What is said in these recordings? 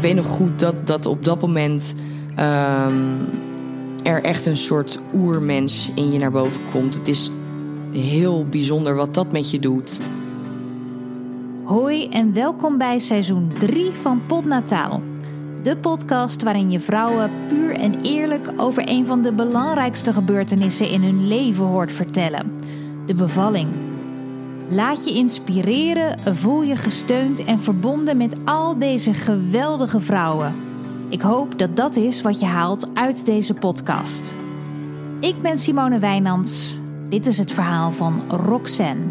ik weet nog goed dat, dat op dat moment ehm, er echt een soort oermens in je naar boven komt. Het is heel bijzonder wat dat met je doet. Hoi en welkom bij seizoen 3 van Podnataal. De podcast waarin je vrouwen puur en eerlijk over een van de belangrijkste gebeurtenissen in hun leven hoort vertellen: de bevalling. Laat je inspireren, voel je gesteund en verbonden met al deze geweldige vrouwen. Ik hoop dat dat is wat je haalt uit deze podcast. Ik ben Simone Wijnands. Dit is het verhaal van Roxanne.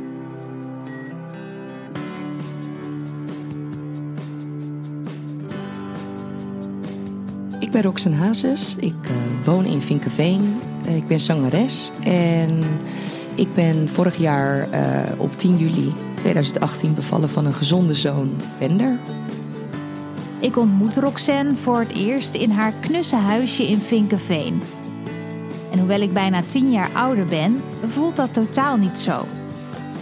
Ik ben Roxanne Hazes. Ik uh, woon in Vinkenveen. Uh, ik ben zangeres. En ik ben vorig jaar uh, op 10 juli 2018 bevallen van een gezonde zoon, Wender. Ik ontmoet Roxanne voor het eerst in haar knusse huisje in Vinkenveen. En hoewel ik bijna 10 jaar ouder ben, voelt dat totaal niet zo.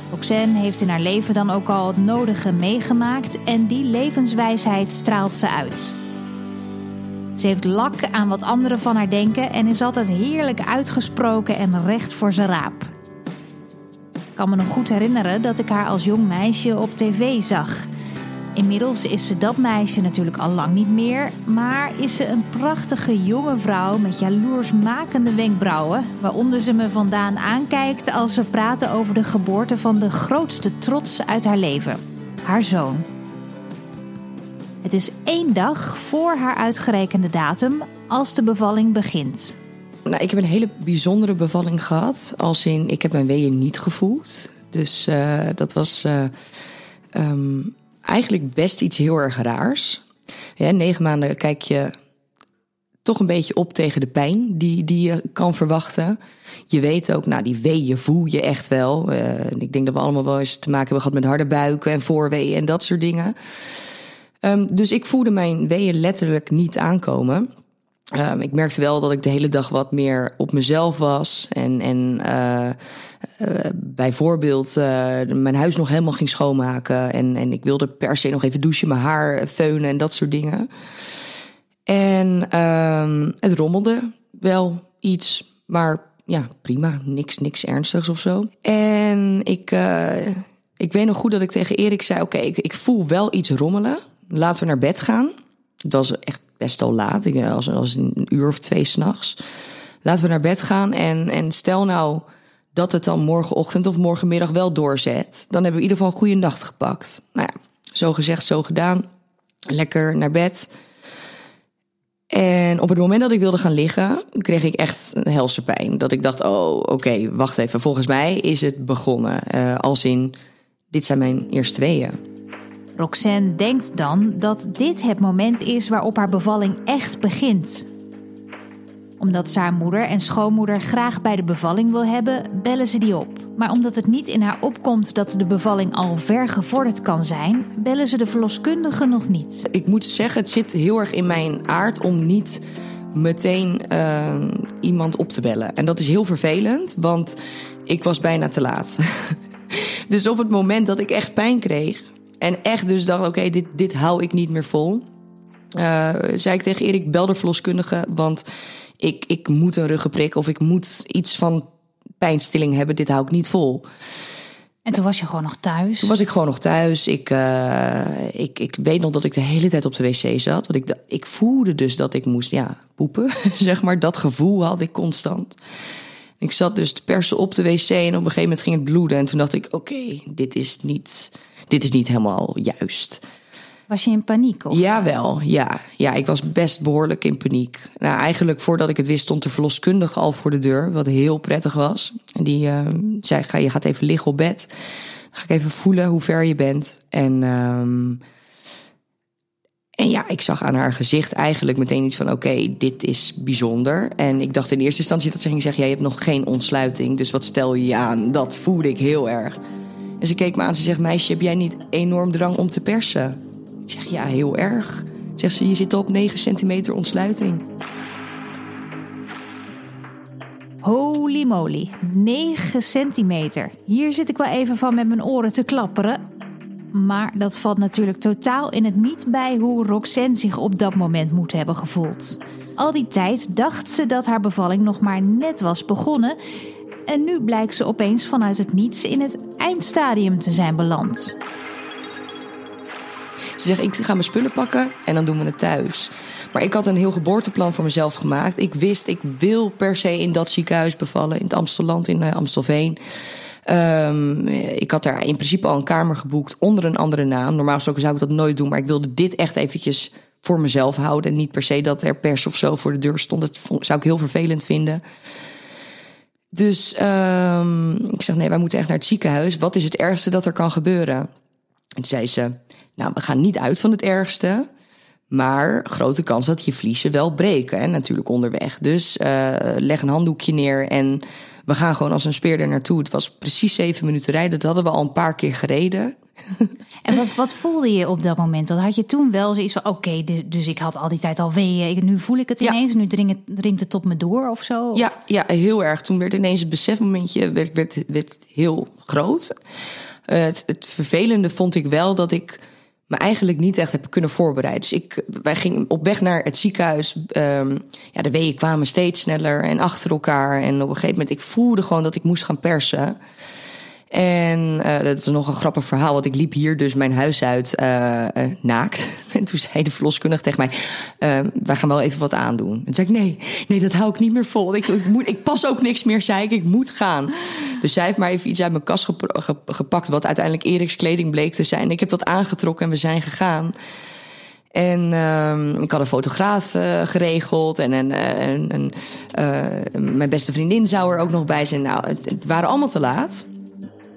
Roxanne heeft in haar leven dan ook al het nodige meegemaakt en die levenswijsheid straalt ze uit. Ze heeft lak aan wat anderen van haar denken en is altijd heerlijk uitgesproken en recht voor zijn raap. Ik kan me nog goed herinneren dat ik haar als jong meisje op tv zag. Inmiddels is ze dat meisje natuurlijk al lang niet meer, maar is ze een prachtige jonge vrouw met jaloersmakende wenkbrauwen, waaronder ze me vandaan aankijkt als we praten over de geboorte van de grootste trots uit haar leven, haar zoon. Het is één dag voor haar uitgerekende datum als de bevalling begint. Nou, ik heb een hele bijzondere bevalling gehad. Als in, ik heb mijn weeën niet gevoeld. Dus uh, dat was uh, um, eigenlijk best iets heel erg raars. Negen maanden kijk je toch een beetje op tegen de pijn die, die je kan verwachten. Je weet ook, nou, die weeën voel je echt wel. Uh, ik denk dat we allemaal wel eens te maken hebben gehad met harde buiken en voorweeën en dat soort dingen. Um, dus ik voelde mijn weeën letterlijk niet aankomen. Um, ik merkte wel dat ik de hele dag wat meer op mezelf was. En, en uh, uh, bijvoorbeeld uh, mijn huis nog helemaal ging schoonmaken. En, en ik wilde per se nog even douchen, mijn haar feunen en dat soort dingen. En um, het rommelde wel iets, maar ja, prima. Niks, niks ernstigs of zo. En ik, ik weet nog goed dat ik tegen Erik zei: Oké, ik, ik voel wel iets rommelen. Laten we naar bed gaan. Het was echt best al laat, ik, als, als een uur of twee s'nachts. Laten we naar bed gaan en, en stel nou dat het dan morgenochtend of morgenmiddag wel doorzet. Dan hebben we in ieder geval een goede nacht gepakt. Nou ja, zo gezegd, zo gedaan. Lekker naar bed. En op het moment dat ik wilde gaan liggen, kreeg ik echt een helse pijn. Dat ik dacht, oh, oké, wacht even. Volgens mij is het begonnen. Uh, als in, dit zijn mijn eerste weeën. Roxanne denkt dan dat dit het moment is waarop haar bevalling echt begint. Omdat ze haar moeder en schoonmoeder graag bij de bevalling wil hebben, bellen ze die op. Maar omdat het niet in haar opkomt dat de bevalling al ver gevorderd kan zijn, bellen ze de verloskundige nog niet. Ik moet zeggen, het zit heel erg in mijn aard om niet meteen uh, iemand op te bellen. En dat is heel vervelend, want ik was bijna te laat. dus op het moment dat ik echt pijn kreeg, en echt dus dacht, oké, okay, dit, dit hou ik niet meer vol. Uh, zei ik tegen Erik, bel de verloskundige, want ik, ik moet een ruggenprik of ik moet iets van pijnstilling hebben. Dit hou ik niet vol. En toen was je gewoon nog thuis? Toen was ik gewoon nog thuis. Ik, uh, ik, ik weet nog dat ik de hele tijd op de wc zat. Want ik, ik voelde dus dat ik moest ja, poepen, zeg maar. Dat gevoel had ik constant. Ik zat dus te persen op de wc en op een gegeven moment ging het bloeden. En toen dacht ik, oké, okay, dit is niet dit is niet helemaal juist. Was je in paniek? Of? Jawel, ja. ja. Ik was best behoorlijk in paniek. Nou, eigenlijk voordat ik het wist stond de verloskundige al voor de deur, wat heel prettig was. En die uh, zei, ga, je gaat even liggen op bed. ga ik even voelen hoe ver je bent. En, um, en ja, ik zag aan haar gezicht eigenlijk meteen iets van, oké, okay, dit is bijzonder. En ik dacht in eerste instantie dat ze ging zeggen, jij hebt nog geen ontsluiting, dus wat stel je je aan? Dat voelde ik heel erg. En ze keek me aan. Ze zegt: Meisje, heb jij niet enorm drang om te persen? Ik zeg: Ja, heel erg. Zegt ze: Je zit op 9 centimeter ontsluiting. Holy moly, 9 centimeter. Hier zit ik wel even van met mijn oren te klapperen. Maar dat valt natuurlijk totaal in het niet bij hoe Roxanne zich op dat moment moet hebben gevoeld. Al die tijd dacht ze dat haar bevalling nog maar net was begonnen. En nu blijkt ze opeens vanuit het niets in het eindstadium te zijn beland. Ze zegt, ik ga mijn spullen pakken en dan doen we het thuis. Maar ik had een heel geboorteplan voor mezelf gemaakt. Ik wist, ik wil per se in dat ziekenhuis bevallen. In het Amstelland, in uh, Amstelveen. Um, ik had daar in principe al een kamer geboekt onder een andere naam. Normaal zou ik dat nooit doen. Maar ik wilde dit echt eventjes voor mezelf houden. En niet per se dat er pers of zo voor de deur stond. Dat zou ik heel vervelend vinden. Dus um, ik zeg, nee, wij moeten echt naar het ziekenhuis. Wat is het ergste dat er kan gebeuren? En zei ze, nou, we gaan niet uit van het ergste. Maar grote kans dat je vliezen wel breken. En natuurlijk onderweg. Dus uh, leg een handdoekje neer en we gaan gewoon als een speer er naartoe. Het was precies zeven minuten rijden. Dat hadden we al een paar keer gereden. En wat, wat voelde je op dat moment? Dat had je toen wel zoiets van: oké, dus, dus, ik had al die tijd al weeën. Nu voel ik het ineens. Nu dringt, dringt het tot me door of zo? Ja, ja, heel erg. Toen werd ineens het besefmomentje werd, werd, werd heel groot. Uh, het, het vervelende vond ik wel dat ik me eigenlijk niet echt heb kunnen voorbereiden. Dus ik, wij gingen op weg naar het ziekenhuis. Um, ja, de weeën kwamen steeds sneller en achter elkaar. En op een gegeven moment, ik voelde gewoon dat ik moest gaan persen. En uh, dat was nog een grappig verhaal, want ik liep hier dus mijn huis uit uh, uh, naakt. En toen zei de verloskundige tegen mij, wij gaan wel even wat aandoen. En toen zei ik, nee, nee, dat hou ik niet meer vol. Ik, ik, moet, ik pas ook niks meer, zei ik, ik moet gaan. Dus zij heeft maar even iets uit mijn kast gepakt, wat uiteindelijk Eriks kleding bleek te zijn. Ik heb dat aangetrokken en we zijn gegaan. En uh, ik had een fotograaf geregeld. En, mijn beste vriendin zou er ook nog bij zijn. Nou, het waren allemaal te laat.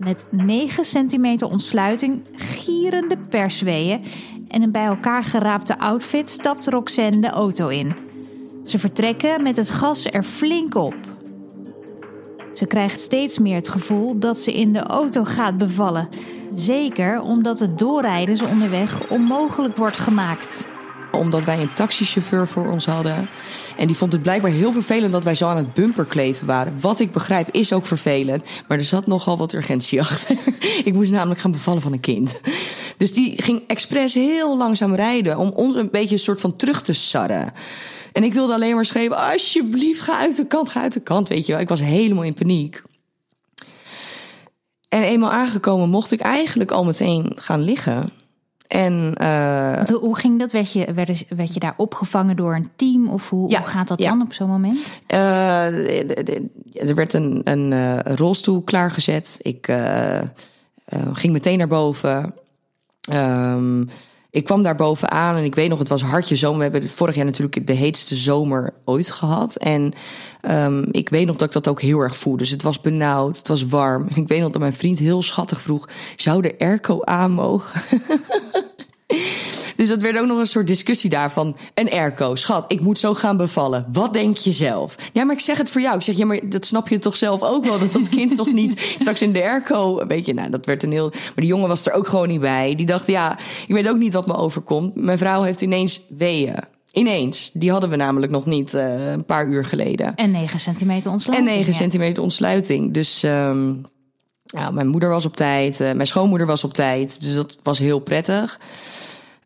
Met 9 centimeter ontsluiting, gierende persweeën en een bij elkaar geraapte outfit stapt Roxanne de auto in. Ze vertrekken met het gas er flink op. Ze krijgt steeds meer het gevoel dat ze in de auto gaat bevallen. Zeker omdat het doorrijden ze onderweg onmogelijk wordt gemaakt omdat wij een taxichauffeur voor ons hadden. En die vond het blijkbaar heel vervelend dat wij zo aan het bumper kleven waren. Wat ik begrijp is ook vervelend. Maar er zat nogal wat urgentie achter. ik moest namelijk gaan bevallen van een kind. Dus die ging expres heel langzaam rijden. Om ons een beetje een soort van terug te sarren. En ik wilde alleen maar schreeuwen: alsjeblieft, ga uit de kant, ga uit de kant. Weet je wel, ik was helemaal in paniek. En eenmaal aangekomen mocht ik eigenlijk al meteen gaan liggen. En, uh, hoe ging dat? Werd je, werd, werd je daar opgevangen door een team? Of hoe, ja, hoe gaat dat ja. dan op zo'n moment? Uh, er werd een, een uh, rolstoel klaargezet. Ik ging meteen naar boven. Um, ik kwam daar bovenaan en ik weet nog, het was hartje zomer. We hebben vorig jaar natuurlijk de heetste zomer ooit gehad. En um, ik weet nog dat ik dat ook heel erg voelde. Dus het was benauwd, het was warm. En ik weet nog dat mijn vriend heel schattig vroeg: zou de airco aan mogen? Dus dat werd ook nog een soort discussie daarvan. Een airco, schat, ik moet zo gaan bevallen. Wat denk je zelf? Ja, maar ik zeg het voor jou. Ik zeg, ja, maar dat snap je toch zelf ook wel? Dat dat kind toch niet straks in de airco... Weet je, nou, dat werd een heel... Maar die jongen was er ook gewoon niet bij. Die dacht, ja, ik weet ook niet wat me overkomt. Mijn vrouw heeft ineens weeën. Ineens. Die hadden we namelijk nog niet uh, een paar uur geleden. En 9 centimeter ontsluiting. En 9 ja. centimeter ontsluiting. Dus... Um, ja, mijn moeder was op tijd, uh, mijn schoonmoeder was op tijd. Dus dat was heel prettig.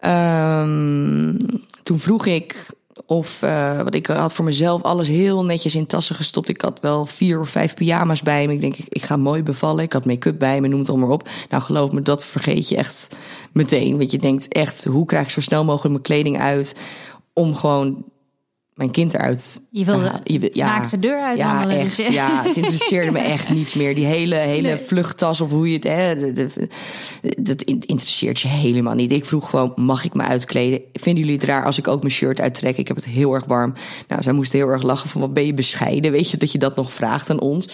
Um, toen vroeg ik of, uh, wat ik had voor mezelf alles heel netjes in tassen gestopt. Ik had wel vier of vijf pyjama's bij me. Ik denk, ik ga mooi bevallen. Ik had make-up bij me, noem het allemaal op. Nou, geloof me, dat vergeet je echt meteen. Want je denkt echt, hoe krijg ik zo snel mogelijk mijn kleding uit? Om gewoon mijn kind eruit. Je wilde je, ja, maakt de deur uit. Ja, echt. Dus. Ja, het interesseerde me echt niets meer. Die hele, hele nee. vluchttas of hoe je het. Hè, dat interesseert je helemaal niet. Ik vroeg gewoon: mag ik me uitkleden? Vinden jullie het raar als ik ook mijn shirt uittrek? Ik heb het heel erg warm. Nou, zij moest heel erg lachen van: wat ben je bescheiden? Weet je dat je dat nog vraagt aan ons?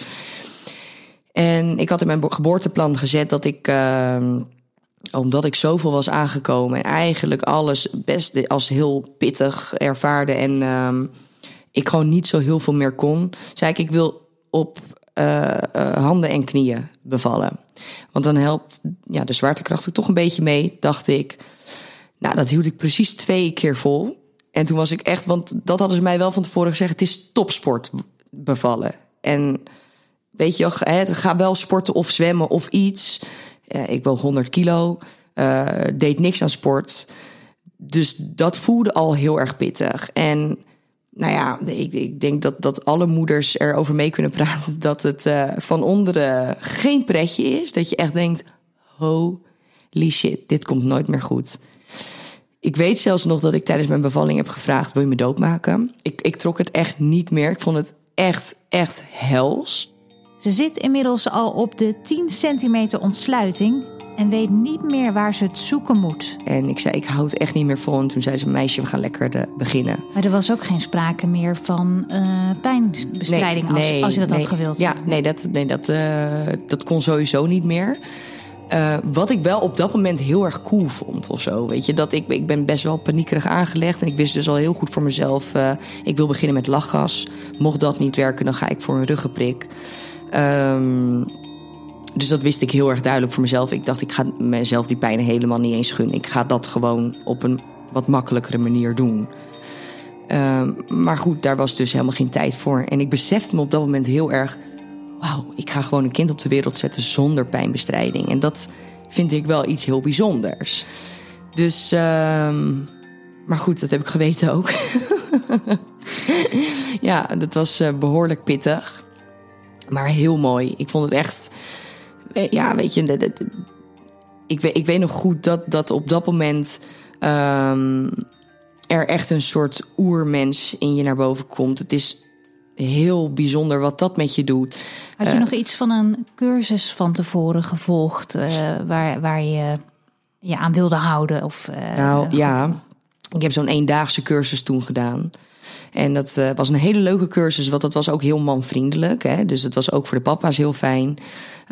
En ik had in mijn geboorteplan gezet dat ik. Uh, omdat ik zoveel was aangekomen en eigenlijk alles best als heel pittig ervaarde en um, ik gewoon niet zo heel veel meer kon, zei ik: ik wil op uh, uh, handen en knieën bevallen. Want dan helpt ja, de zwaartekracht er toch een beetje mee, dacht ik. Nou, dat hield ik precies twee keer vol. En toen was ik echt, want dat hadden ze mij wel van tevoren gezegd: het is topsport bevallen. En weet je, hè, ga wel sporten of zwemmen of iets. Uh, ik woog 100 kilo. uh, deed niks aan sport. Dus dat voelde al heel erg pittig. En nou ja, ik, ik denk dat, dat alle moeders erover mee kunnen praten dat het uh, van onderen geen pretje is. Dat je echt denkt, holy shit, dit komt nooit meer goed. Ik weet zelfs nog dat ik tijdens mijn bevalling heb gevraagd: wil je me doodmaken? Ik, ik trok het echt niet meer. Ik vond het echt, echt hels. Ze zit inmiddels al op de 10 centimeter ontsluiting en weet niet meer waar ze het zoeken moet. En ik zei, ik hou het echt niet meer vol. En toen zei ze, meisje, we gaan lekker de, beginnen. Maar er was ook geen sprake meer van uh, pijnbestrijding nee, als, nee, als je dat nee, had gewild. Ja, nee, dat, nee, dat, uh, dat kon sowieso niet meer. Uh, wat ik wel op dat moment heel erg cool vond of zo. Weet je, dat ik, ik ben best wel paniekerig aangelegd. En ik wist dus al heel goed voor mezelf. Uh, ik wil beginnen met lachgas. Mocht dat niet werken, dan ga ik voor een ruggenprik. Um, dus dat wist ik heel erg duidelijk voor mezelf. Ik dacht, ik ga mezelf die pijn helemaal niet eens gunnen. Ik ga dat gewoon op een wat makkelijkere manier doen. Um, maar goed, daar was dus helemaal geen tijd voor. En ik besefte me op dat moment heel erg wauw, ik ga gewoon een kind op de wereld zetten zonder pijnbestrijding. En dat vind ik wel iets heel bijzonders. Dus, uh, maar goed, dat heb ik geweten ook. ja, dat was uh, behoorlijk pittig. Maar heel mooi. Ik vond het echt, eh, ja, weet je, ik, weet, ik weet nog goed dat, dat op dat moment um, er echt een soort oermens in je naar boven komt. Het is heel bijzonder wat dat met je doet. Had je uh, nog iets van een cursus van tevoren gevolgd uh, waar, waar je je aan wilde houden? Of, uh, nou ja, ik heb zo'n eendaagse cursus toen gedaan. En dat uh, was een hele leuke cursus, want dat was ook heel manvriendelijk. Hè? Dus het was ook voor de papa's heel fijn.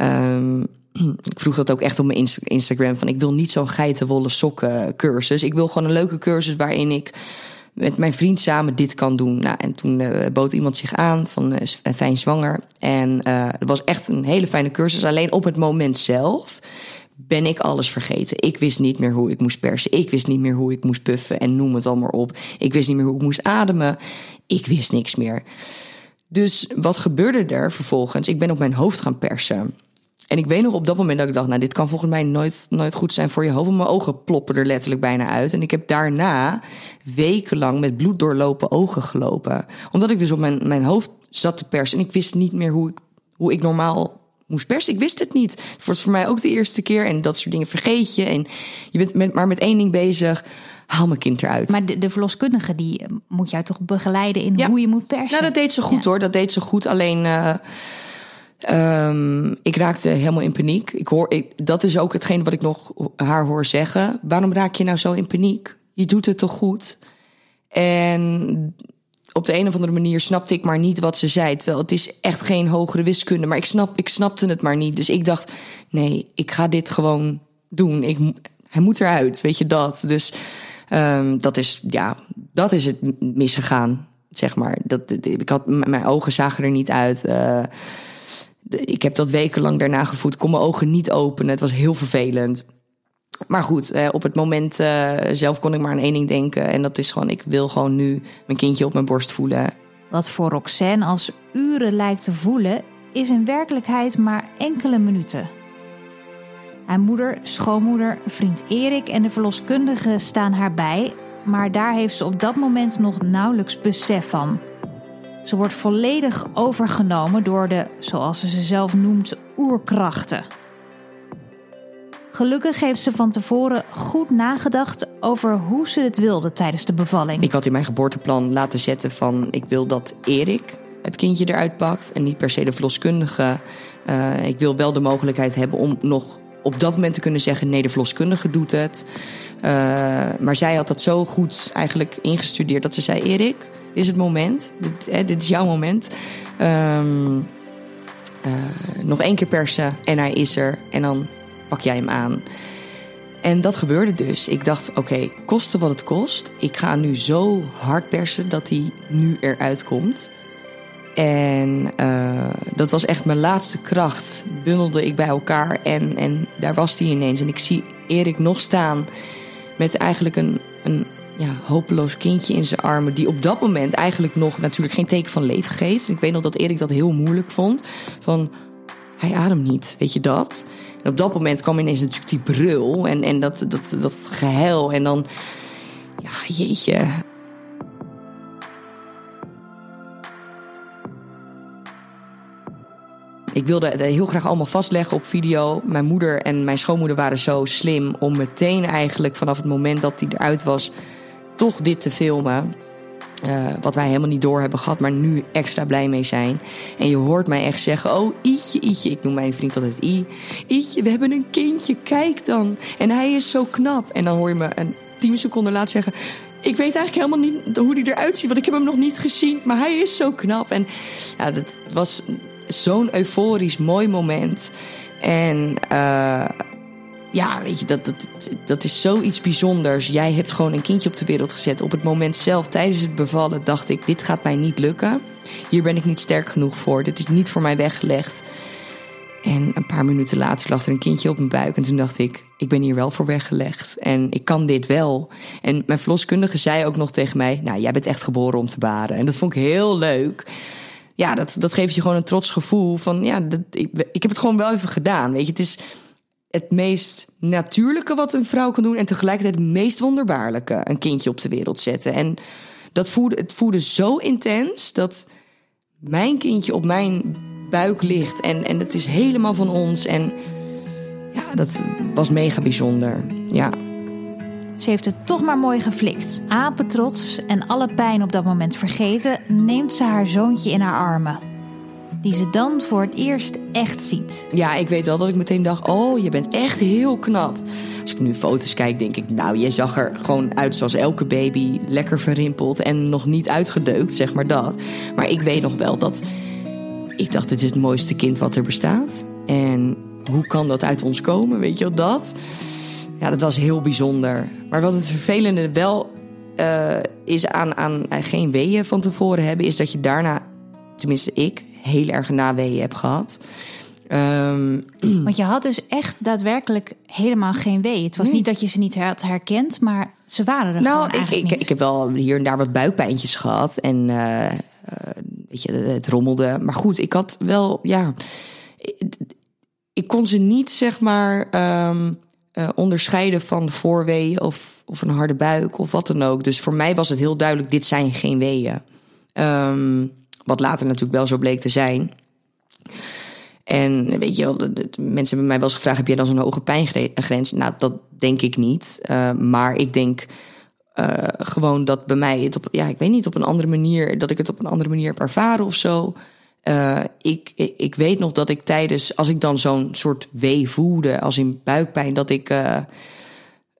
Um, ik vroeg dat ook echt op mijn Instagram. Van ik wil niet zo'n geitenwolle sokken cursus. Ik wil gewoon een leuke cursus waarin ik met mijn vriend samen dit kan doen. Nou, en toen uh, bood iemand zich aan van uh, fijn zwanger. En het was echt een hele fijne cursus. Alleen op het moment zelf ben ik alles vergeten. Ik wist niet meer hoe ik moest persen. Ik wist niet meer hoe ik moest puffen en noem het allemaal op. Ik wist niet meer hoe ik moest ademen. Ik wist niks meer. Dus wat gebeurde er vervolgens? Ik ben op mijn hoofd gaan persen. En ik weet nog op dat moment dat ik dacht, nou, dit kan volgens mij nooit, nooit goed zijn voor je hoofd. Mijn ogen ploppen er letterlijk bijna uit. En ik heb daarna wekenlang met bloed doorlopen ogen gelopen. Omdat ik dus op mijn, mijn hoofd zat te persen. En ik wist niet meer hoe ik, hoe ik normaal moest persen. Ik wist het niet. Het was voor mij ook de eerste keer. En dat soort dingen vergeet je. En je bent met, maar met één ding bezig. Haal mijn kind eruit. Maar de, de verloskundige die moet jou toch begeleiden in ja. hoe je moet persen? Nou, dat deed ze goed ja. hoor. Dat deed ze goed. Alleen... Uh, Um, ik raakte helemaal in paniek. Ik hoor, ik, dat is ook hetgeen wat ik nog haar hoor zeggen. Waarom raak je nou zo in paniek? Je doet het toch goed? En op de een of andere manier snapte ik maar niet wat ze zei. Terwijl het is echt geen hogere wiskunde. Maar ik, snap, ik snapte het maar niet. Dus ik dacht, nee, ik ga dit gewoon doen. Ik, hij moet eruit, weet je dat. Dus um, dat, is, ja, dat is het misgegaan, zeg maar. Dat, ik had, mijn ogen zagen er niet uit. Uh, ik heb dat wekenlang daarna gevoed. Kon mijn ogen niet openen. Het was heel vervelend. Maar goed, eh, op het moment uh, zelf kon ik maar aan één ding denken. En dat is gewoon, ik wil gewoon nu mijn kindje op mijn borst voelen. Wat voor Roxanne als uren lijkt te voelen, is in werkelijkheid maar enkele minuten. Haar moeder, schoonmoeder, vriend Erik en de verloskundige staan haar bij. Maar daar heeft ze op dat moment nog nauwelijks besef van. Ze wordt volledig overgenomen door de, zoals ze ze zelf noemt, oerkrachten. Gelukkig heeft ze van tevoren goed nagedacht over hoe ze het wilde tijdens de bevalling. Ik had in mijn geboorteplan laten zetten van ik wil dat Erik het kindje eruit pakt en niet per se de verloskundige. Uh, ik wil wel de mogelijkheid hebben om nog op dat moment te kunnen zeggen: nee, de verloskundige doet het. Uh, maar zij had dat zo goed eigenlijk ingestudeerd dat ze zei: Erik, dit is het moment. Dit, hè, dit is jouw moment. Um, uh, nog één keer persen en hij is er. En dan pak jij hem aan. En dat gebeurde dus. Ik dacht, oké, okay, koste wat het kost. Ik ga nu zo hard persen dat hij nu eruit komt. En uh, dat was echt mijn laatste kracht. Bundelde ik bij elkaar en, en daar was hij ineens. En ik zie Erik nog staan met eigenlijk een, een ja, hopeloos kindje in zijn armen. Die op dat moment eigenlijk nog natuurlijk geen teken van leven geeft. En ik weet nog dat Erik dat heel moeilijk vond. Van, hij ademt niet, weet je dat? Op dat moment kwam ineens natuurlijk die brul en, en dat, dat, dat gehuil. En dan, ja, jeetje. Ik wilde het heel graag allemaal vastleggen op video. Mijn moeder en mijn schoonmoeder waren zo slim om meteen eigenlijk vanaf het moment dat hij eruit was, toch dit te filmen. Uh, wat wij helemaal niet door hebben gehad, maar nu extra blij mee zijn. En je hoort mij echt zeggen: Oh, Ietje, Ietje. Ik noem mijn vriend altijd I. Ietje, we hebben een kindje, kijk dan. En hij is zo knap. En dan hoor je me een tien seconden later zeggen: Ik weet eigenlijk helemaal niet hoe hij eruit ziet, want ik heb hem nog niet gezien. Maar hij is zo knap. En ja, dat was zo'n euforisch mooi moment. En uh, ja, weet je, dat, dat, dat is zoiets bijzonders. Jij hebt gewoon een kindje op de wereld gezet. Op het moment zelf, tijdens het bevallen, dacht ik: dit gaat mij niet lukken. Hier ben ik niet sterk genoeg voor. Dit is niet voor mij weggelegd. En een paar minuten later lag er een kindje op mijn buik. En toen dacht ik: ik ben hier wel voor weggelegd. En ik kan dit wel. En mijn verloskundige zei ook nog tegen mij: Nou, jij bent echt geboren om te baren. En dat vond ik heel leuk ja, dat, dat geeft je gewoon een trots gevoel van ja, dat, ik, ik heb het gewoon wel even gedaan. Weet je, het is het meest natuurlijke wat een vrouw kan doen en tegelijkertijd het meest wonderbaarlijke een kindje op de wereld zetten. En dat voelde, het voelde zo intens dat mijn kindje op mijn buik ligt en, en het is helemaal van ons. En ja, dat was mega bijzonder. Ja. Ze heeft het toch maar mooi geflikt. Apetrots en alle pijn op dat moment vergeten, neemt ze haar zoontje in haar armen. Die ze dan voor het eerst echt ziet. Ja, ik weet wel dat ik meteen dacht: Oh, je bent echt heel knap. Als ik nu foto's kijk, denk ik: Nou, je zag er gewoon uit zoals elke baby. Lekker verrimpeld en nog niet uitgedeukt, zeg maar dat. Maar ik weet nog wel dat. Ik dacht: Dit is het mooiste kind wat er bestaat. En hoe kan dat uit ons komen? Weet je wel dat? Ja, dat was heel bijzonder. Maar wat het vervelende wel uh, is aan, aan geen weeën van tevoren hebben, is dat je daarna, tenminste ik, heel erg naweeën heb gehad. Um, Want je had dus echt daadwerkelijk helemaal geen wee. Het was Nee. niet dat je ze niet had herkend, maar ze waren er gewoon nou, ik, eigenlijk ik, niet. ik heb wel hier en daar wat buikpijntjes gehad. En eh, eh, weet je, het rommelde. Maar goed, ik had wel, ja. Ik, ik kon ze niet, zeg maar, ehm, eh, onderscheiden van voorweeën of, of een harde buik of wat dan ook. Dus voor mij was het heel duidelijk: dit zijn geen weeën. Ehm, wat later natuurlijk wel zo bleek te zijn. En weet je wel, mensen hebben mij wel eens gevraagd: heb jij dan zo'n hoge pijngrens? Nou, dat denk ik niet. Uh, maar ik denk uh, gewoon dat bij mij het op, ja, ik weet niet, op een andere manier, dat ik het op een andere manier heb ervaren of zo. Uh, ik, ik, weet nog dat ik tijdens, als ik dan zo'n soort wee voelde, als in buikpijn, dat ik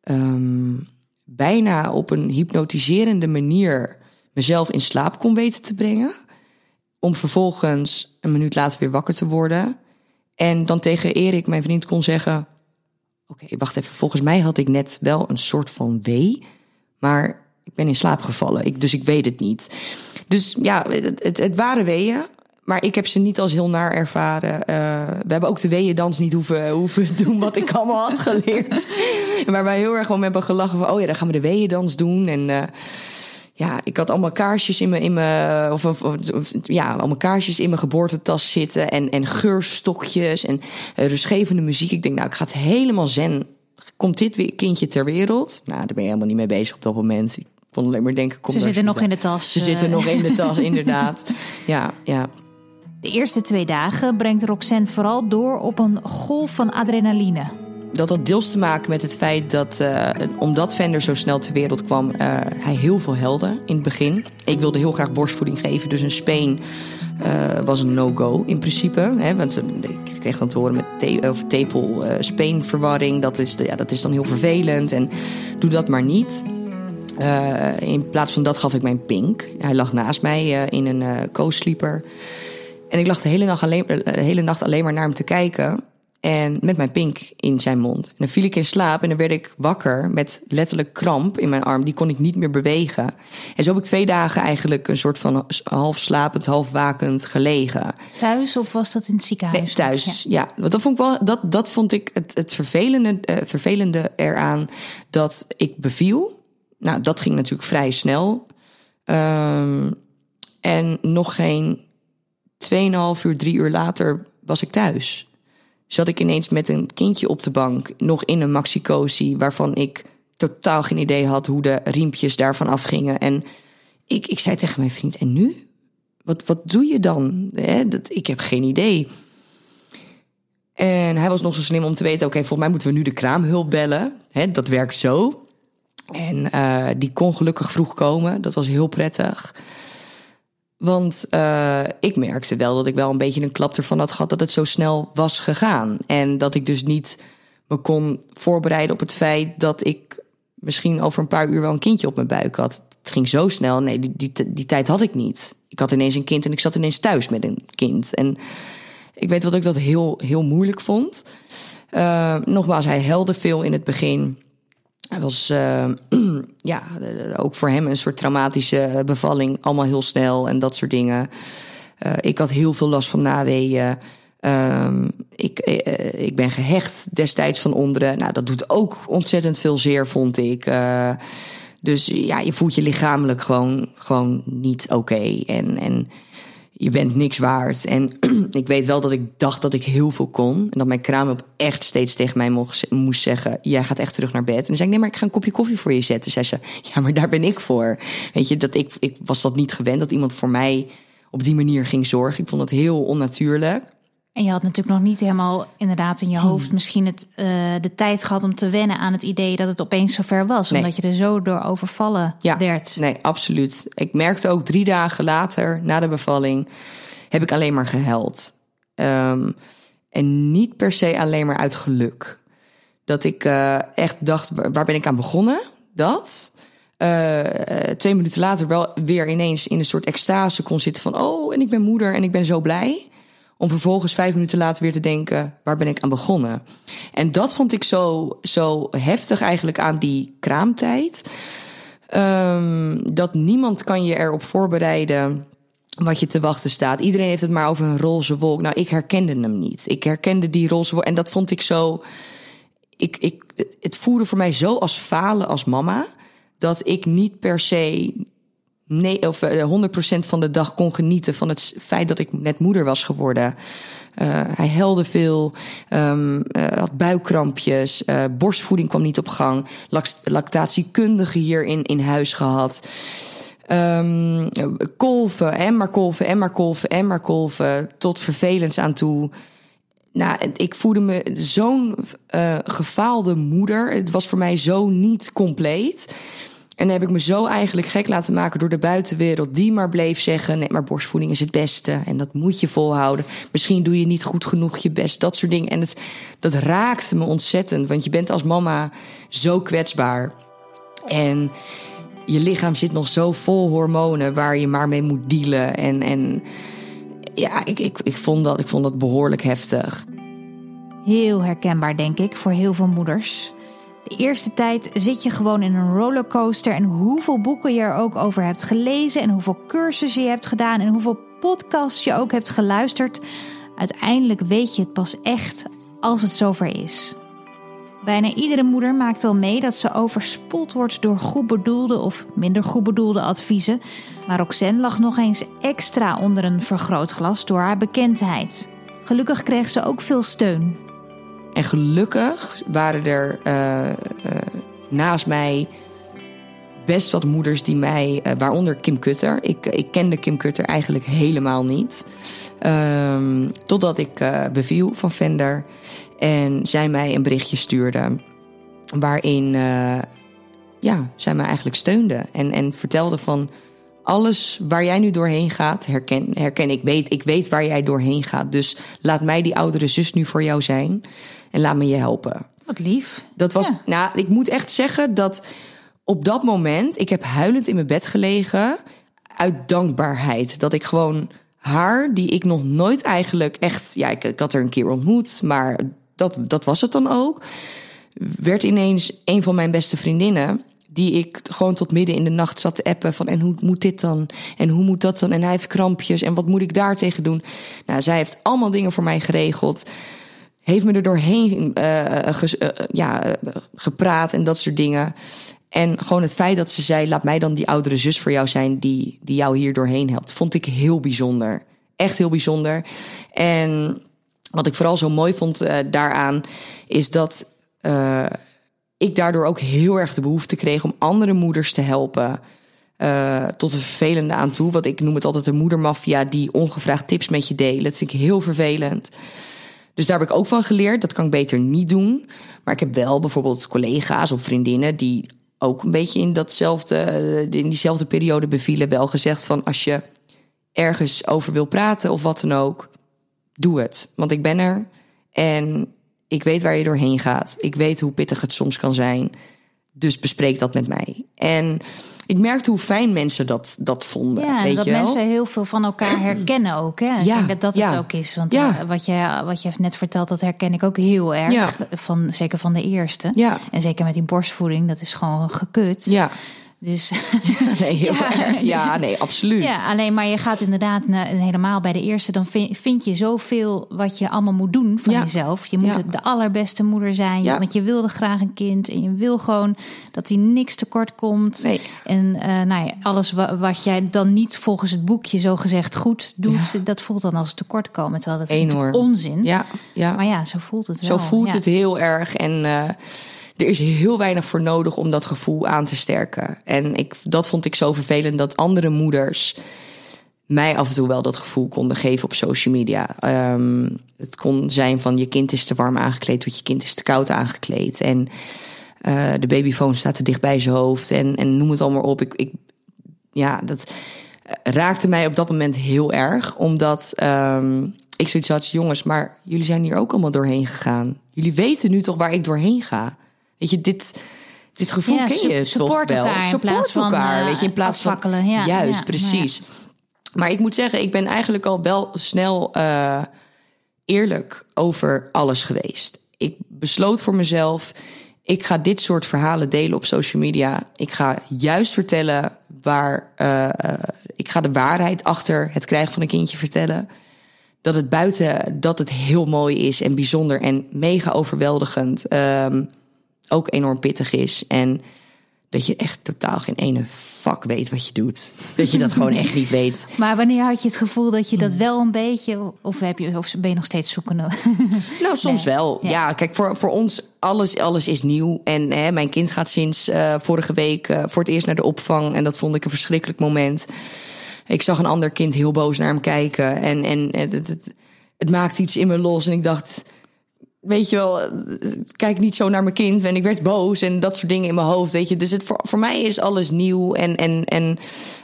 um, bijna op een hypnotiserende manier mezelf in slaap kon weten te brengen. Om vervolgens een minuut later weer wakker te worden. En dan tegen Erik, mijn vriend, kon zeggen: Oké, wacht even. Volgens mij had ik net wel een soort van wee. Maar ik ben in slaap gevallen. Ik, dus ik weet het niet. Dus ja, het, het, waren weeën. Maar ik heb ze niet als heel naar ervaren. Uh, we hebben ook de weeëndans niet hoeven, hoeven doen wat ik allemaal had geleerd. Waar wij heel erg om hebben gelachen van... oh ja, dan gaan we de weeëndans doen. En uh, ja, ik had allemaal kaarsjes in mijn... In mijn of, of, of, ja, allemaal kaarsjes in mijn geboortetas zitten. En, en geurstokjes en uh, rustgevende muziek. Ik denk, nou, ik ga het helemaal zen. Komt dit kindje ter wereld? Nou, daar ben je helemaal niet mee bezig op dat moment. Ik kon alleen maar denken... Kom Ze zitten nog in de tas. Ze zitten nog in de tas, inderdaad. Ja, ja. De eerste twee dagen brengt Roxanne vooral door op een golf van adrenaline. Dat had deels te maken met het feit dat, uh, omdat Vender zo snel ter wereld kwam, uh, hij heel veel helde in het begin. Ik wilde heel graag borstvoeding geven, dus een speen uh, was een no-go in principe. Hè, want ik kreeg dan te horen met te of tepel speenverwarring. Dat is, ja, dat is dan heel vervelend en doe dat maar niet. In plaats van dat gaf ik mijn pink. Hij lag naast mij in een co-sleeper. En ik lag de hele, nacht alleen, de hele nacht alleen maar naar hem te kijken. En met mijn pink in zijn mond. En dan viel ik in slaap en dan werd ik wakker met letterlijk kramp in mijn arm. Die kon ik niet meer bewegen. En zo heb ik twee dagen eigenlijk een soort van half slapend, half wakend gelegen. Thuis of was dat in het ziekenhuis? Nee, thuis, ja. ja. Want dat vond ik wel, dat, dat vond ik het, het vervelende, uh, vervelende eraan dat ik beviel. Nou, dat ging natuurlijk vrij snel. Um, en nog geen 2,5 uur, drie uur later was ik thuis. Zat ik ineens met een kindje op de bank, nog in een maxicosi, waarvan ik totaal geen idee had hoe de riempjes daarvan afgingen. En ik, ik zei tegen mijn vriend, en nu? Wat, wat doe je dan? dat, ik heb geen idee. En hij was nog zo slim om te weten: oké, volgens mij moeten we nu de kraamhulp bellen. dat werkt zo. En uh, die kon gelukkig vroeg komen. Dat was heel prettig. Want uh, ik merkte wel dat ik wel een beetje een klap ervan had gehad dat het zo snel was gegaan. En dat ik dus niet me kon voorbereiden op het feit dat ik misschien over een paar uur wel een kindje op mijn buik had. Het ging zo snel. Nee, die, die, die tijd had ik niet. Ik had ineens een kind en ik zat ineens thuis met een kind. En ik weet dat ik dat heel, heel moeilijk vond. Uh, nogmaals, hij helde veel in het begin. Hij was uh, ja, ook voor hem een soort traumatische bevalling. Allemaal heel snel en dat soort dingen. Uh, ik had heel veel last van naweeën. Uh, ik, ik ben gehecht destijds van onderen. Nou, dat doet ook ontzettend veel zeer, vond ik. dus ja, je voelt je lichamelijk gewoon, gewoon niet oké. En, en je bent niks waard. En ik weet wel dat ik dacht dat ik heel veel kon. En dat mijn kraam op echt steeds tegen mij moest zeggen: Jij gaat echt terug naar bed. En dan zei ik: Nee, maar ik ga een kopje koffie voor je zetten. Zei ze: Ja, maar daar ben ik voor. Weet je, dat ik, ik was dat niet gewend dat iemand voor mij op die manier ging zorgen. Ik vond het heel onnatuurlijk. En je had natuurlijk nog niet helemaal inderdaad in je hoofd hmm. misschien het, uh, de tijd gehad om te wennen aan het idee dat het opeens zover was. Omdat je er zo door overvallen ja, werd. Nee, absoluut. Ik merkte ook drie dagen later, na de bevalling, heb ik alleen maar gehuild. Um, en niet per se alleen maar uit geluk. Dat ik uh, echt dacht, waar ben ik aan begonnen? Dat. Uh, twee minuten later wel weer ineens in een soort extase kon zitten van... oh, en ik ben moeder en ik ben zo blij. Om vervolgens vijf minuten later weer te denken, waar ben ik aan begonnen? En dat vond ik zo, zo heftig eigenlijk aan die kraamtijd. Um, dat niemand kan je erop voorbereiden wat je te wachten staat. Iedereen heeft het maar over een roze wolk. Nou, ik herkende hem niet. Ik herkende die roze wolk. En dat vond ik zo. Ik, ik, het voelde voor mij zo als falen als mama. Dat ik niet per se nee, of, 100% eh, van de dag kon genieten van het feit dat ik net moeder was geworden. Uh, hij helde veel, um, had buikkrampjes, borstvoeding kwam niet op gang, lactatiekundige hier in, in huis gehad. Um, kolven en maar kolven en maar kolven en maar kolven, tot vervelens aan toe. Nou, ik voelde me zo'n gefaalde moeder. Het was voor mij zo niet compleet. En dan heb ik me zo eigenlijk gek laten maken door de buitenwereld, die maar bleef zeggen: nee, maar borstvoeding is het beste en dat moet je volhouden. Misschien doe je niet goed genoeg je best, dat soort dingen. En het, dat raakte me ontzettend, want je bent als mama zo kwetsbaar. En je lichaam zit nog zo vol hormonen waar je maar mee moet dealen. En, en ja, ik, ik, ik, vond dat, ik vond dat behoorlijk heftig. Heel herkenbaar, denk ik, voor heel veel moeders. De eerste tijd zit je gewoon in een rollercoaster en hoeveel boeken je er ook over hebt gelezen en hoeveel cursussen je hebt gedaan en hoeveel podcasts je ook hebt geluisterd. Uiteindelijk weet je het pas echt als het zover is. Bijna iedere moeder maakt wel mee dat ze overspoeld wordt door goed bedoelde of minder goed bedoelde adviezen. Maar Roxanne lag nog eens extra onder een vergrootglas door haar bekendheid. Gelukkig kreeg ze ook veel steun. En gelukkig waren er uh, uh, naast mij best wat moeders die mij, uh, waaronder Kim Kutter. Ik, ik kende Kim Kutter eigenlijk helemaal niet. Um, totdat ik beviel van Vender. En zij mij een berichtje stuurde. Waarin ja, zij mij eigenlijk steunde. En, en vertelde van alles waar jij nu doorheen gaat, herken, herken ik. Weet, ik weet waar jij doorheen gaat. Dus laat mij die oudere zus nu voor jou zijn en laat me je helpen. Wat lief. Dat was, nou, ik moet echt zeggen dat op dat moment, ik heb huilend in mijn bed gelegen uit dankbaarheid. Dat ik gewoon haar, die ik nog nooit eigenlijk echt, ja, ik, ik had er een keer ontmoet, maar dat, dat was het dan ook. Werd ineens een van mijn beste vriendinnen die ik gewoon tot midden in de nacht zat te appen van en hoe moet dit dan en hoe moet dat dan en hij heeft krampjes en wat moet ik daar tegen doen. Nou, zij heeft allemaal dingen voor mij geregeld heeft me er doorheen uh, ja, gepraat en dat soort dingen. En gewoon het feit dat ze zei: laat mij dan die oudere zus voor jou zijn die, die jou hier doorheen helpt, vond ik heel bijzonder. Echt heel bijzonder. En wat ik vooral zo mooi vond daaraan, is dat ik daardoor ook heel erg de behoefte kreeg om andere moeders te helpen. Uh, tot het vervelende aan toe. Want ik noem het altijd de moedermafia die ongevraagd tips met je delen. Dat vind ik heel vervelend. Dus daar heb ik ook van geleerd. Dat kan ik beter niet doen. Maar ik heb wel bijvoorbeeld collega's of vriendinnen die ook een beetje in datzelfde, in diezelfde periode bevielen, wel gezegd van als je ergens over wil praten of wat dan ook, doe het. Want ik ben er en ik weet waar je doorheen gaat. Ik weet hoe pittig het soms kan zijn. Dus bespreek dat met mij. En ik merkte hoe fijn mensen dat, dat vonden. Ja, weet dat je wel? mensen heel veel van elkaar herkennen ook. Hè? Ik Ja, denk dat dat ja. het ook is. Want Ja. eh, wat, je, wat je net vertelt, dat herken ik ook heel erg. Van, zeker van de eerste. Ja. En zeker met die borstvoeding, dat is gewoon gekut. Ja, Dus nee, heel Ja. erg. Ja, nee, absoluut. ja, alleen maar je gaat inderdaad na- helemaal bij de eerste. Dan vind, vind je zoveel wat je allemaal moet doen van Ja. jezelf. Je moet Ja. de allerbeste moeder zijn. Want je wilde graag een kind. En je wil gewoon dat hij niks tekort komt. Nee. En eh, nou ja, alles wa- wat jij dan niet volgens het boekje zo gezegd goed doet, dat voelt dan als tekortkomen. Terwijl dat is onzin. Ja, ja. Maar ja, zo voelt het Zo wel. voelt ja. het heel erg. En eh, er is heel weinig voor nodig om dat gevoel aan te sterken. En ik, dat vond ik zo vervelend dat andere moeders mij af en toe wel dat gevoel konden geven op social media. Ehm, het kon zijn van je kind is te warm aangekleed, tot je kind is te koud aangekleed. En eh, de babyfoon staat te dicht bij zijn hoofd. En, en noem het allemaal op. Ik, ik, ja, dat eh, raakte mij op dat moment heel erg. Omdat ehm, ik zoiets had, jongens, maar jullie zijn hier ook allemaal doorheen gegaan. Jullie weten nu toch waar ik doorheen ga. Weet je, dit, dit gevoel Ja, ken je toch support wel. elkaar in plaats van, elkaar, eh, weet je, in plaats van. Ja, juist, ja, precies. Maar ik moet zeggen, ik ben eigenlijk al wel snel eh, eerlijk over alles geweest. Ik besloot voor mezelf, ik ga dit soort verhalen delen op social media. Ik ga juist vertellen waar, eh, ik ga de waarheid achter het krijgen van een kindje vertellen. Dat het buiten, dat het heel mooi is en bijzonder en mega overweldigend. ehm, ook enorm pittig is. En dat je echt totaal geen ene fuck weet wat je doet. Dat je dat gewoon echt niet weet. Maar wanneer had je het gevoel dat je dat wel een beetje, of, heb je, of ben je nog steeds zoekende? Nou, soms Nee. wel. Ja. Ja, kijk, voor, voor ons alles, alles is nieuw. En hè, mijn kind gaat sinds eh, vorige week eh, voor het eerst naar de opvang. En dat vond ik een verschrikkelijk moment. Ik zag een ander kind heel boos naar hem kijken. En, en het, het, het, het maakte iets in me los. En ik dacht, weet je wel, kijk niet zo naar mijn kind. En ik werd boos en dat soort dingen in mijn hoofd, weet je. Dus het, voor, voor mij is alles nieuw. En, en, en,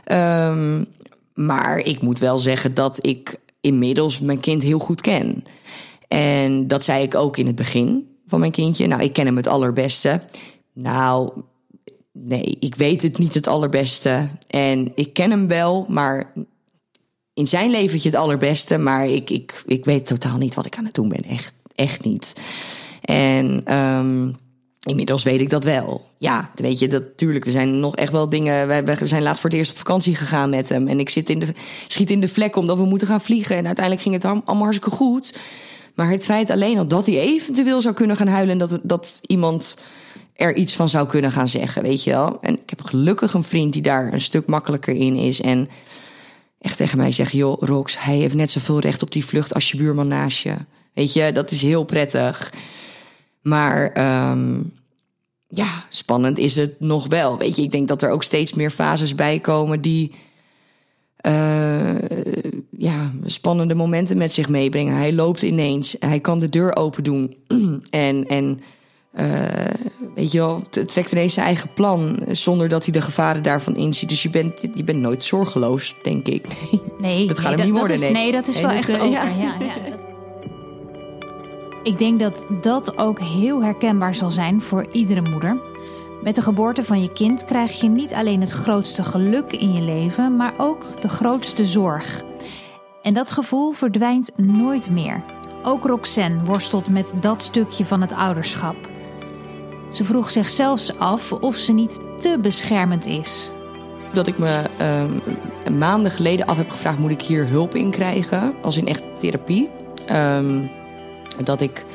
ehm, maar ik moet wel zeggen dat ik inmiddels mijn kind heel goed ken. En dat zei ik ook in het begin van mijn kindje. Nou, ik ken hem het allerbeste. Nou, nee, ik weet het niet het allerbeste. En ik ken hem wel, maar in zijn leventje het allerbeste. Maar ik, ik, ik weet totaal niet wat ik aan het doen ben. Echt, echt niet. En ehm, inmiddels weet ik dat wel. Ja, weet je, dat, tuurlijk, er zijn nog echt wel dingen. We zijn laatst voor het eerst op vakantie gegaan met hem. En ik zit in de, schiet in de vlek omdat we moeten gaan vliegen. En uiteindelijk ging het allemaal hartstikke goed. Maar het feit alleen al dat hij eventueel zou kunnen gaan huilen... en dat, dat iemand er iets van zou kunnen gaan zeggen, weet je wel. En ik heb gelukkig een vriend die daar een stuk makkelijker in is... en echt tegen mij zegt... joh, Rox, hij heeft net zoveel recht op die vlucht als je buurman naast je. Weet je, dat is heel prettig. Maar ehm, ja, spannend is het nog wel. Weet je, ik denk dat er ook steeds meer fases bij komen... die eh, ja, spannende momenten met zich meebrengen. Hij loopt ineens, hij kan de deur open doen. en en eh, weet je wel, trekt ineens zijn eigen plan... zonder dat hij de gevaren daarvan inziet. Dus je bent, je bent nooit zorgeloos, denk ik. Nee. Nee, Dat gaat nee, hem niet worden, is, nee. nee, dat is wel echt eh, over. ja. Ja. Ja, dat- Ik denk dat dat ook heel herkenbaar zal zijn voor iedere moeder. Met de geboorte van je kind krijg je niet alleen het grootste geluk in je leven, maar ook de grootste zorg. En dat gevoel verdwijnt nooit meer. Ook Roxanne worstelt met dat stukje van het ouderschap. Ze vroeg zich zelfs af of ze niet te beschermend is. Dat ik me ehm, maanden geleden af heb gevraagd... moet ik hier hulp in krijgen? Als in echt therapie. Ehm, dat ik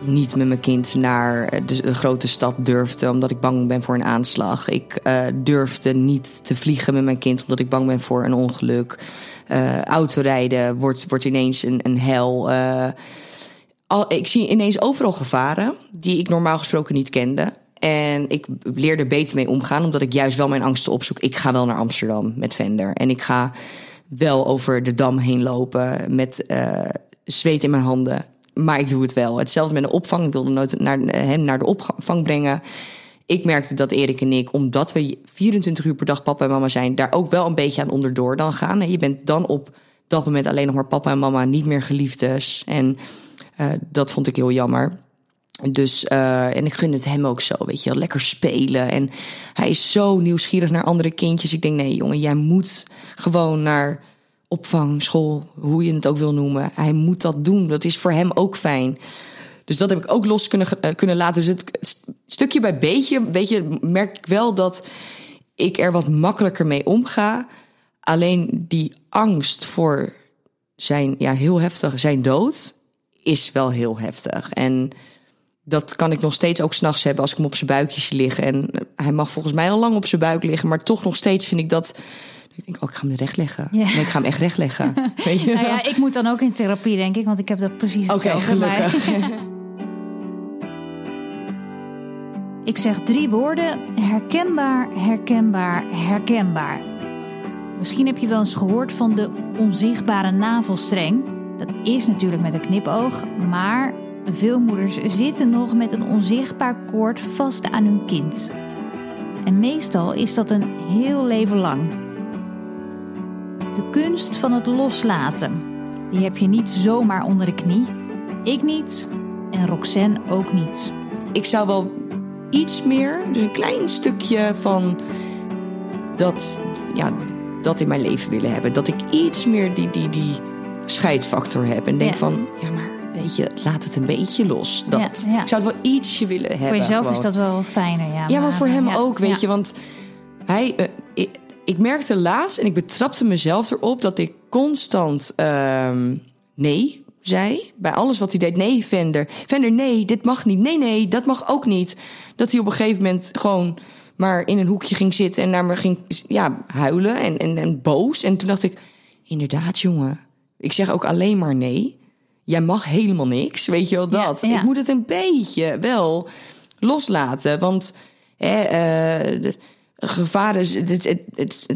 niet met mijn kind naar de, grote stad durfde omdat ik bang ben voor een aanslag. Ik uh, durfde niet te vliegen met mijn kind omdat ik bang ben voor een ongeluk. Uh, autorijden wordt, wordt ineens een, een hel. Al, ik zie ineens overal gevaren die ik normaal gesproken niet kende. En ik leer er beter mee omgaan, omdat ik juist wel mijn angsten opzoek. Ik ga wel naar Amsterdam met Vender. En ik ga wel over de dam heen lopen met zweet in mijn handen. Maar ik doe het wel. Hetzelfde met de opvang. Ik wilde nooit naar, hem naar de opvang brengen. Ik merkte dat Erik en ik, omdat we 24 uur per dag papa en mama zijn, daar ook wel een beetje aan onderdoor dan gaan. Je bent dan op dat moment alleen nog maar papa en mama, niet meer geliefdes. En uh, dat vond ik heel jammer. Dus, uh, en ik gun het hem ook zo, weet je lekker spelen. En hij is zo nieuwsgierig naar andere kindjes. Ik denk, nee jongen, jij moet gewoon naar opvang, school, hoe je het ook wil noemen. Hij moet dat doen, dat is voor hem ook fijn. Dus dat heb ik ook los kunnen, uh, kunnen laten. Dus het, stukje bij beetje, weet je, merk ik wel dat ik er wat makkelijker mee omga. Alleen die angst voor zijn, ja, heel heftig, zijn dood, is wel heel heftig. En dat kan ik nog steeds ook s'nachts hebben als ik hem op zijn buikje zie liggen. En hij mag volgens mij al lang op zijn buik liggen, maar toch nog steeds vind ik dat. Ik denk, oh, ik ga hem recht leggen. Ja. Nee, ik ga hem echt recht leggen. Weet je? Nou ja, ik moet dan ook in therapie, denk ik, want ik heb dat precies hetzelfde. Oké, okay, gelukkig. ik zeg drie woorden: herkenbaar, herkenbaar, herkenbaar. Misschien heb je wel eens gehoord van de onzichtbare navelstreng. Dat is natuurlijk met een knipoog, maar veel moeders zitten nog met een onzichtbaar koord vast aan hun kind. En meestal is dat een heel leven lang. De kunst van het loslaten, die heb je niet zomaar onder de knie. Ik niet en Roxanne ook niet. Ik zou wel iets meer, dus een klein stukje van dat, ja, dat in mijn leven willen hebben. Dat ik iets meer die, die, die scheidfactor heb. En denk van, ja, maar weet je, laat het een beetje los. Dat. Ik zou het wel ietsje willen hebben. Voor jezelf is dat wel fijner, ja. Ja, maar, voor hem ook, weet je. Want hij, uh, ik, merkte laatst en ik betrapte mezelf erop dat ik constant uh, nee zei. Bij alles wat hij deed. Nee, Vender. Vender, nee, dit mag niet. Nee, nee, dat mag ook niet. Dat hij op een gegeven moment gewoon maar in een hoekje ging zitten en naar me ging ja, huilen en, en, en boos. En toen dacht ik, inderdaad, jongen. Ik zeg ook alleen maar nee jij mag helemaal niks, weet je wel dat. Ik moet het een beetje wel loslaten, want uh, gevaren, het, het, het,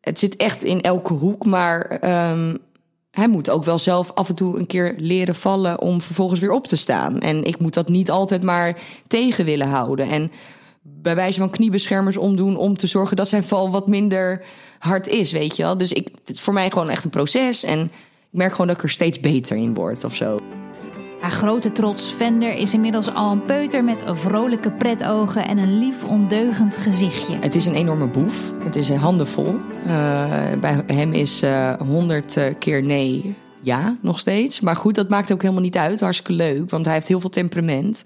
het, zit echt in elke hoek, maar um, hij moet ook wel zelf af en toe een keer leren vallen om vervolgens weer op te staan. En ik moet dat niet altijd maar tegen willen houden. En bij wijze van kniebeschermers omdoen om te zorgen dat zijn val wat minder hard is, weet je wel. Dus ik, het is voor mij gewoon echt een proces en ik merk gewoon dat ik er steeds beter in word of zo. Grote trots Vender is inmiddels al een peuter met vrolijke pretogen en een lief ondeugend gezichtje. Het is een enorme boef. Het is een handenvol. Uh, bij hem is uh, eh, 100 keer nee ja, nog steeds. Maar goed, dat maakt ook helemaal niet uit. Hartstikke leuk, want hij heeft heel veel temperament.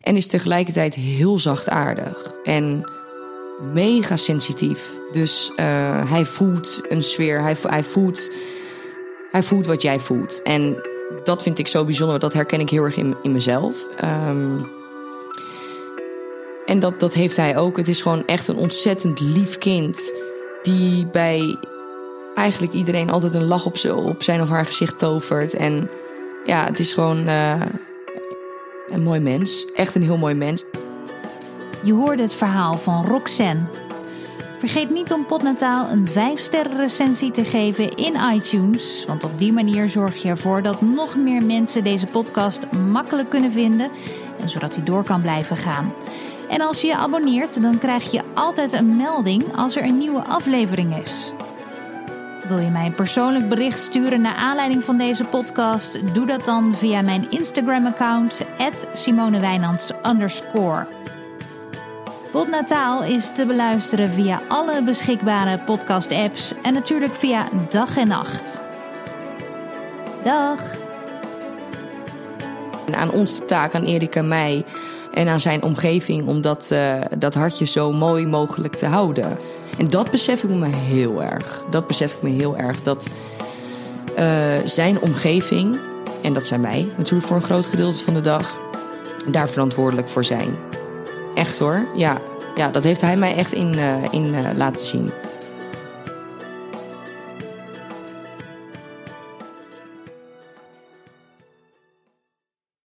En is tegelijkertijd heel zachtaardig. En mega sensitief. Dus uh, hij voelt een sfeer. Hij, hij voelt hij voelt wat jij voelt. En dat vind ik zo bijzonder. Dat herken ik heel erg in, in mezelf. Um, en dat, dat heeft hij ook. Het is gewoon echt een ontzettend lief kind. Die bij eigenlijk iedereen altijd een lach op, zijn of haar gezicht tovert. En ja, het is gewoon uh, een mooi mens. Echt een heel mooi mens. Je hoorde het verhaal van Roxanne. Vergeet niet om Potnataal een 5-sterren recensie te geven in iTunes. Want op die manier zorg je ervoor dat nog meer mensen deze podcast makkelijk kunnen vinden. En zodat hij door kan blijven gaan. En als je je abonneert, dan krijg je altijd een melding als er een nieuwe aflevering is. Wil je mij een persoonlijk bericht sturen naar aanleiding van deze podcast? Doe dat dan via mijn Instagram-account, Simone Nataal is te beluisteren via alle beschikbare podcast-apps en natuurlijk via dag en nacht. Dag! Aan ons de taak, aan Erik en mij en aan zijn omgeving om dat, uh, dat hartje zo mooi mogelijk te houden. En dat besef ik me heel erg. Dat besef ik me heel erg. Dat uh, zijn omgeving, en dat zijn wij natuurlijk voor een groot gedeelte van de dag, daar verantwoordelijk voor zijn. Echt hoor, ja. Ja, dat heeft hij mij echt in, in laten zien.